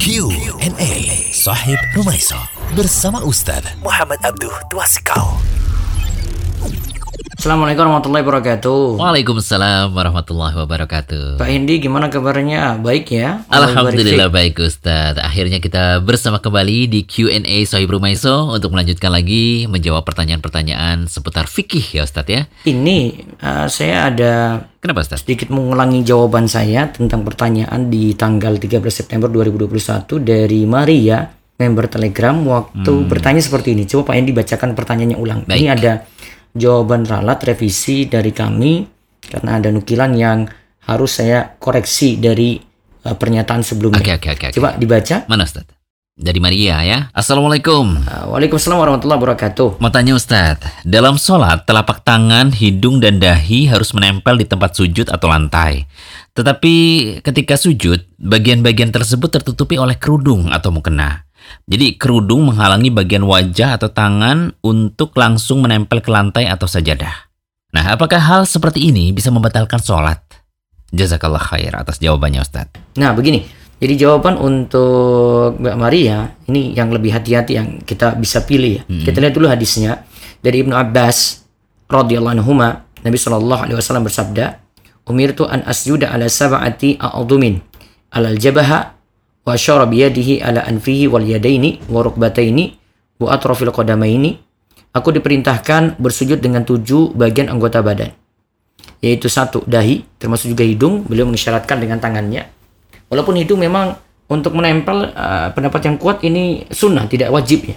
Q&A Sahib Rumaiso bersama Ustaz Muhammad Abduh Twasikal. Assalamualaikum warahmatullahi wabarakatuh. Waalaikumsalam warahmatullahi wabarakatuh. Pak Hendi gimana kabarnya? Baik ya? Alhamdulillah baik Ustaz. Akhirnya kita bersama kembali di Q&A Sohib Rumaiso untuk melanjutkan lagi menjawab pertanyaan-pertanyaan seputar fikih ya Ustaz ya. Ini uh, saya ada Kenapa Ustaz? sedikit mengulangi jawaban saya tentang pertanyaan di tanggal 13 September 2021 dari Maria member Telegram waktu bertanya seperti ini. Coba Pak Hendi bacakan pertanyaannya ulang. Baik. Ini ada jawaban ralat revisi dari kami karena ada nukilan yang harus saya koreksi dari uh, pernyataan sebelumnya. Oke oke oke. oke. Coba dibaca. Mana Ustaz? Dari Maria ya. Assalamualaikum. Uh, Waalaikumsalam warahmatullahi wabarakatuh. Mau tanya Ustadz, dalam sholat telapak tangan, hidung, dan dahi harus menempel di tempat sujud atau lantai. Tetapi ketika sujud, bagian-bagian tersebut tertutupi oleh kerudung atau mukena. Jadi kerudung menghalangi bagian wajah atau tangan untuk langsung menempel ke lantai atau sajadah. Nah, apakah hal seperti ini bisa membatalkan sholat? Jazakallah khair atas jawabannya Ustadz. Nah, begini. Jadi jawaban untuk Mbak Maria ini yang lebih hati-hati yang kita bisa pilih ya. Kita lihat dulu hadisnya dari Ibnu Abbas radhiyallahu anhu Nabi Shallallahu alaihi wasallam bersabda, "Umirtu an asjuda ala sab'ati a'dhumin, ala al-jabha wa asyara bi yadihi ala anfihi wal yadaini wa rukbataini wa atrafil qadamaini." Aku diperintahkan bersujud dengan tujuh bagian anggota badan yaitu satu dahi termasuk juga hidung. Beliau mengisyaratkan dengan tangannya. Walaupun hidung memang untuk menempel uh, pendapat yang kuat ini sunnah tidak wajib ya.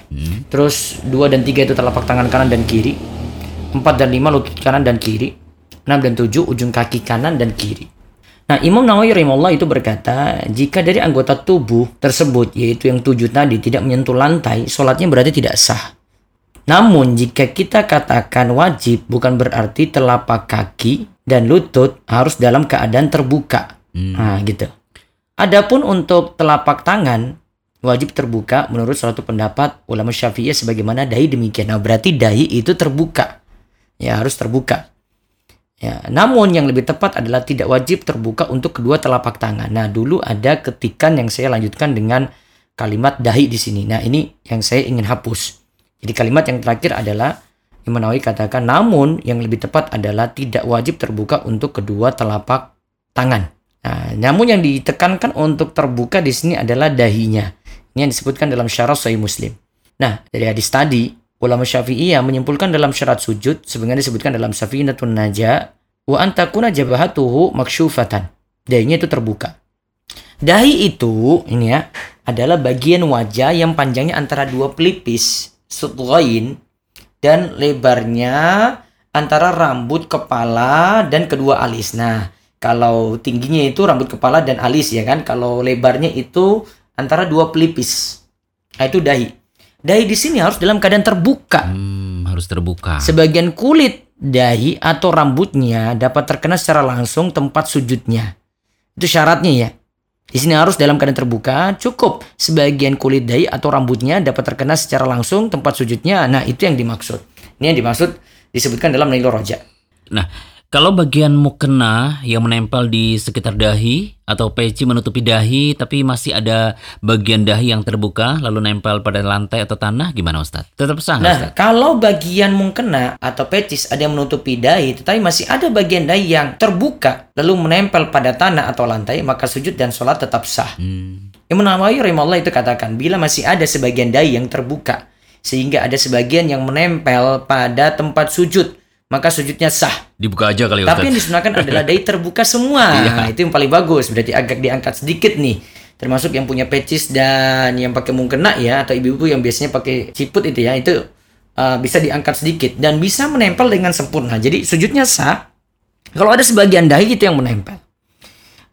Terus dua dan tiga itu telapak tangan kanan dan kiri. Empat dan lima lutut kanan dan kiri. Enam dan tujuh ujung kaki kanan dan kiri Nah, Imam Nawawi rahimahullah itu berkata, jika dari anggota tubuh tersebut, yaitu yang tujuh tadi, tidak menyentuh lantai, sholatnya berarti tidak sah. Namun jika kita katakan wajib bukan berarti telapak kaki dan lutut harus dalam keadaan terbuka. Nah, gitu. Adapun untuk telapak tangan wajib terbuka menurut satu pendapat ulama Syafi'iyah sebagaimana dahi demikian. Nah, berarti dahi itu terbuka. Ya, harus terbuka. Ya, namun yang lebih tepat adalah tidak wajib terbuka untuk kedua telapak tangan. Nah, dulu ada ketikan yang saya lanjutkan dengan kalimat dahi di sini. Nah, ini yang saya ingin hapus. Jadi kalimat yang terakhir adalah Imam Nawawi katakan namun yang lebih tepat adalah tidak wajib terbuka untuk kedua telapak tangan. Nah, namun yang ditekankan untuk terbuka di sini adalah dahinya. Ini yang disebutkan dalam syarat Sahih Muslim. Nah, dari hadis tadi, ulama Syafi'iyah menyimpulkan dalam syarat sujud sebagaimana disebutkan dalam Safinatun Najah wa antakuna jabahatuhu maksyufatan. Dahinya itu terbuka. Dahi itu ini ya adalah bagian wajah yang panjangnya antara dua pelipis sutghain dan lebarnya antara rambut kepala dan kedua alis. Nah, kalau tingginya itu rambut kepala dan alis ya kan. Kalau lebarnya itu antara dua pelipis. Nah, itu dahi. Dahi di sini harus dalam keadaan terbuka. Hmm, harus terbuka. Sebagian kulit dahi atau rambutnya dapat terkena secara langsung tempat sujudnya. Itu syaratnya ya. Di sini harus dalam keadaan terbuka, cukup sebagian kulit dahi atau rambutnya dapat terkena secara langsung tempat sujudnya. Nah, itu yang dimaksud. Ini yang dimaksud disebutkan dalam Nailul Roja. Nah, kalau bagian mukena yang menempel di sekitar dahi atau peci menutupi dahi tapi masih ada bagian dahi yang terbuka lalu nempel pada lantai atau tanah gimana Ustaz? Tetap sah Nah, Ustaz? kalau bagian mukena atau pecis ada yang menutupi dahi, tetapi masih ada bagian dahi yang terbuka lalu menempel pada tanah atau lantai, maka sujud dan sholat tetap sah. Hmm. Imam Nawawi rahimahullah itu katakan bila masih ada sebagian dahi yang terbuka sehingga ada sebagian yang menempel pada tempat sujud maka sujudnya sah. Dibuka aja kali Ustaz. Tapi yang disunahkan adalah dahi terbuka semua. Iya. Nah, itu yang paling bagus. Berarti agak diangkat sedikit nih. Termasuk yang punya pecis dan yang pakai mukena ya atau ibu-ibu yang biasanya pakai ciput itu ya itu uh, bisa diangkat sedikit dan bisa menempel dengan sempurna. Jadi sujudnya sah. Kalau ada sebagian dahi itu yang menempel.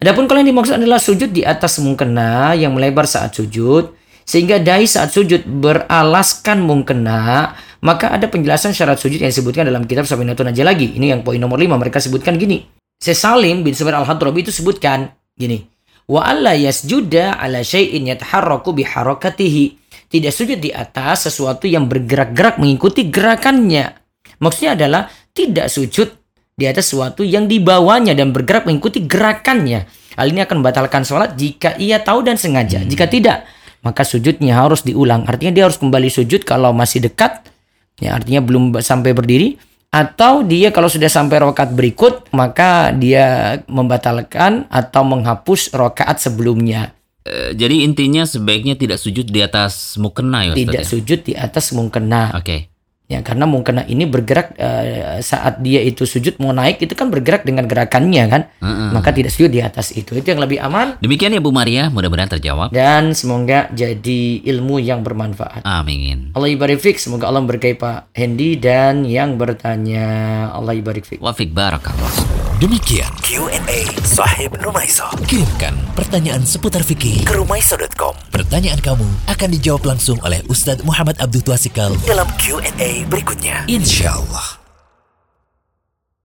Adapun kalau yang dimaksud adalah sujud di atas mukena yang melebar saat sujud sehingga dahi saat sujud beralaskan mukena maka ada penjelasan syarat sujud yang disebutkan dalam kitab Sabinatun Najah lagi. Ini yang poin nomor 5 mereka sebutkan gini. Sesalim bin Subair al-Hadrabi itu sebutkan gini. Wa alla yasjuda ala syai'in yataharraku biharakatihi. Tidak sujud di atas sesuatu yang bergerak-gerak mengikuti gerakannya. Maksudnya adalah tidak sujud di atas sesuatu yang dibawanya dan bergerak mengikuti gerakannya. Hal ini akan membatalkan sholat jika ia tahu dan sengaja. Jika tidak, maka sujudnya harus diulang. Artinya dia harus kembali sujud kalau masih dekat, ya artinya belum sampai berdiri. Atau dia kalau sudah sampai rokaat berikut, maka dia membatalkan atau menghapus rokaat sebelumnya. Eh, jadi intinya sebaiknya tidak sujud di atas mukena ya Ustaz Tidak ya? sujud di atas mungkena. Oke. Ya, karena mungkena ini bergerak eh, saat dia itu sujud mau naik itu kan bergerak dengan gerakannya kan. Heeh. Maka tidak sujud di atas itu. Itu yang lebih aman Demikian ya Bu Maria, mudah-mudahan terjawab. dan semoga jadi ilmu yang bermanfaat. Amin. Allah ibarik fik, semoga Allah berkahi Pak Hendy dan yang bertanya Allah ibarik fik. Wafik barakallah. Demikian Q&A Sahib Rumaiso. Kirimkan pertanyaan seputar fikih ke rumaiso.com. Pertanyaan kamu akan dijawab langsung oleh Ustadz Muhammad Abdul Twasikal dalam Q&A berikutnya. Insya Allah.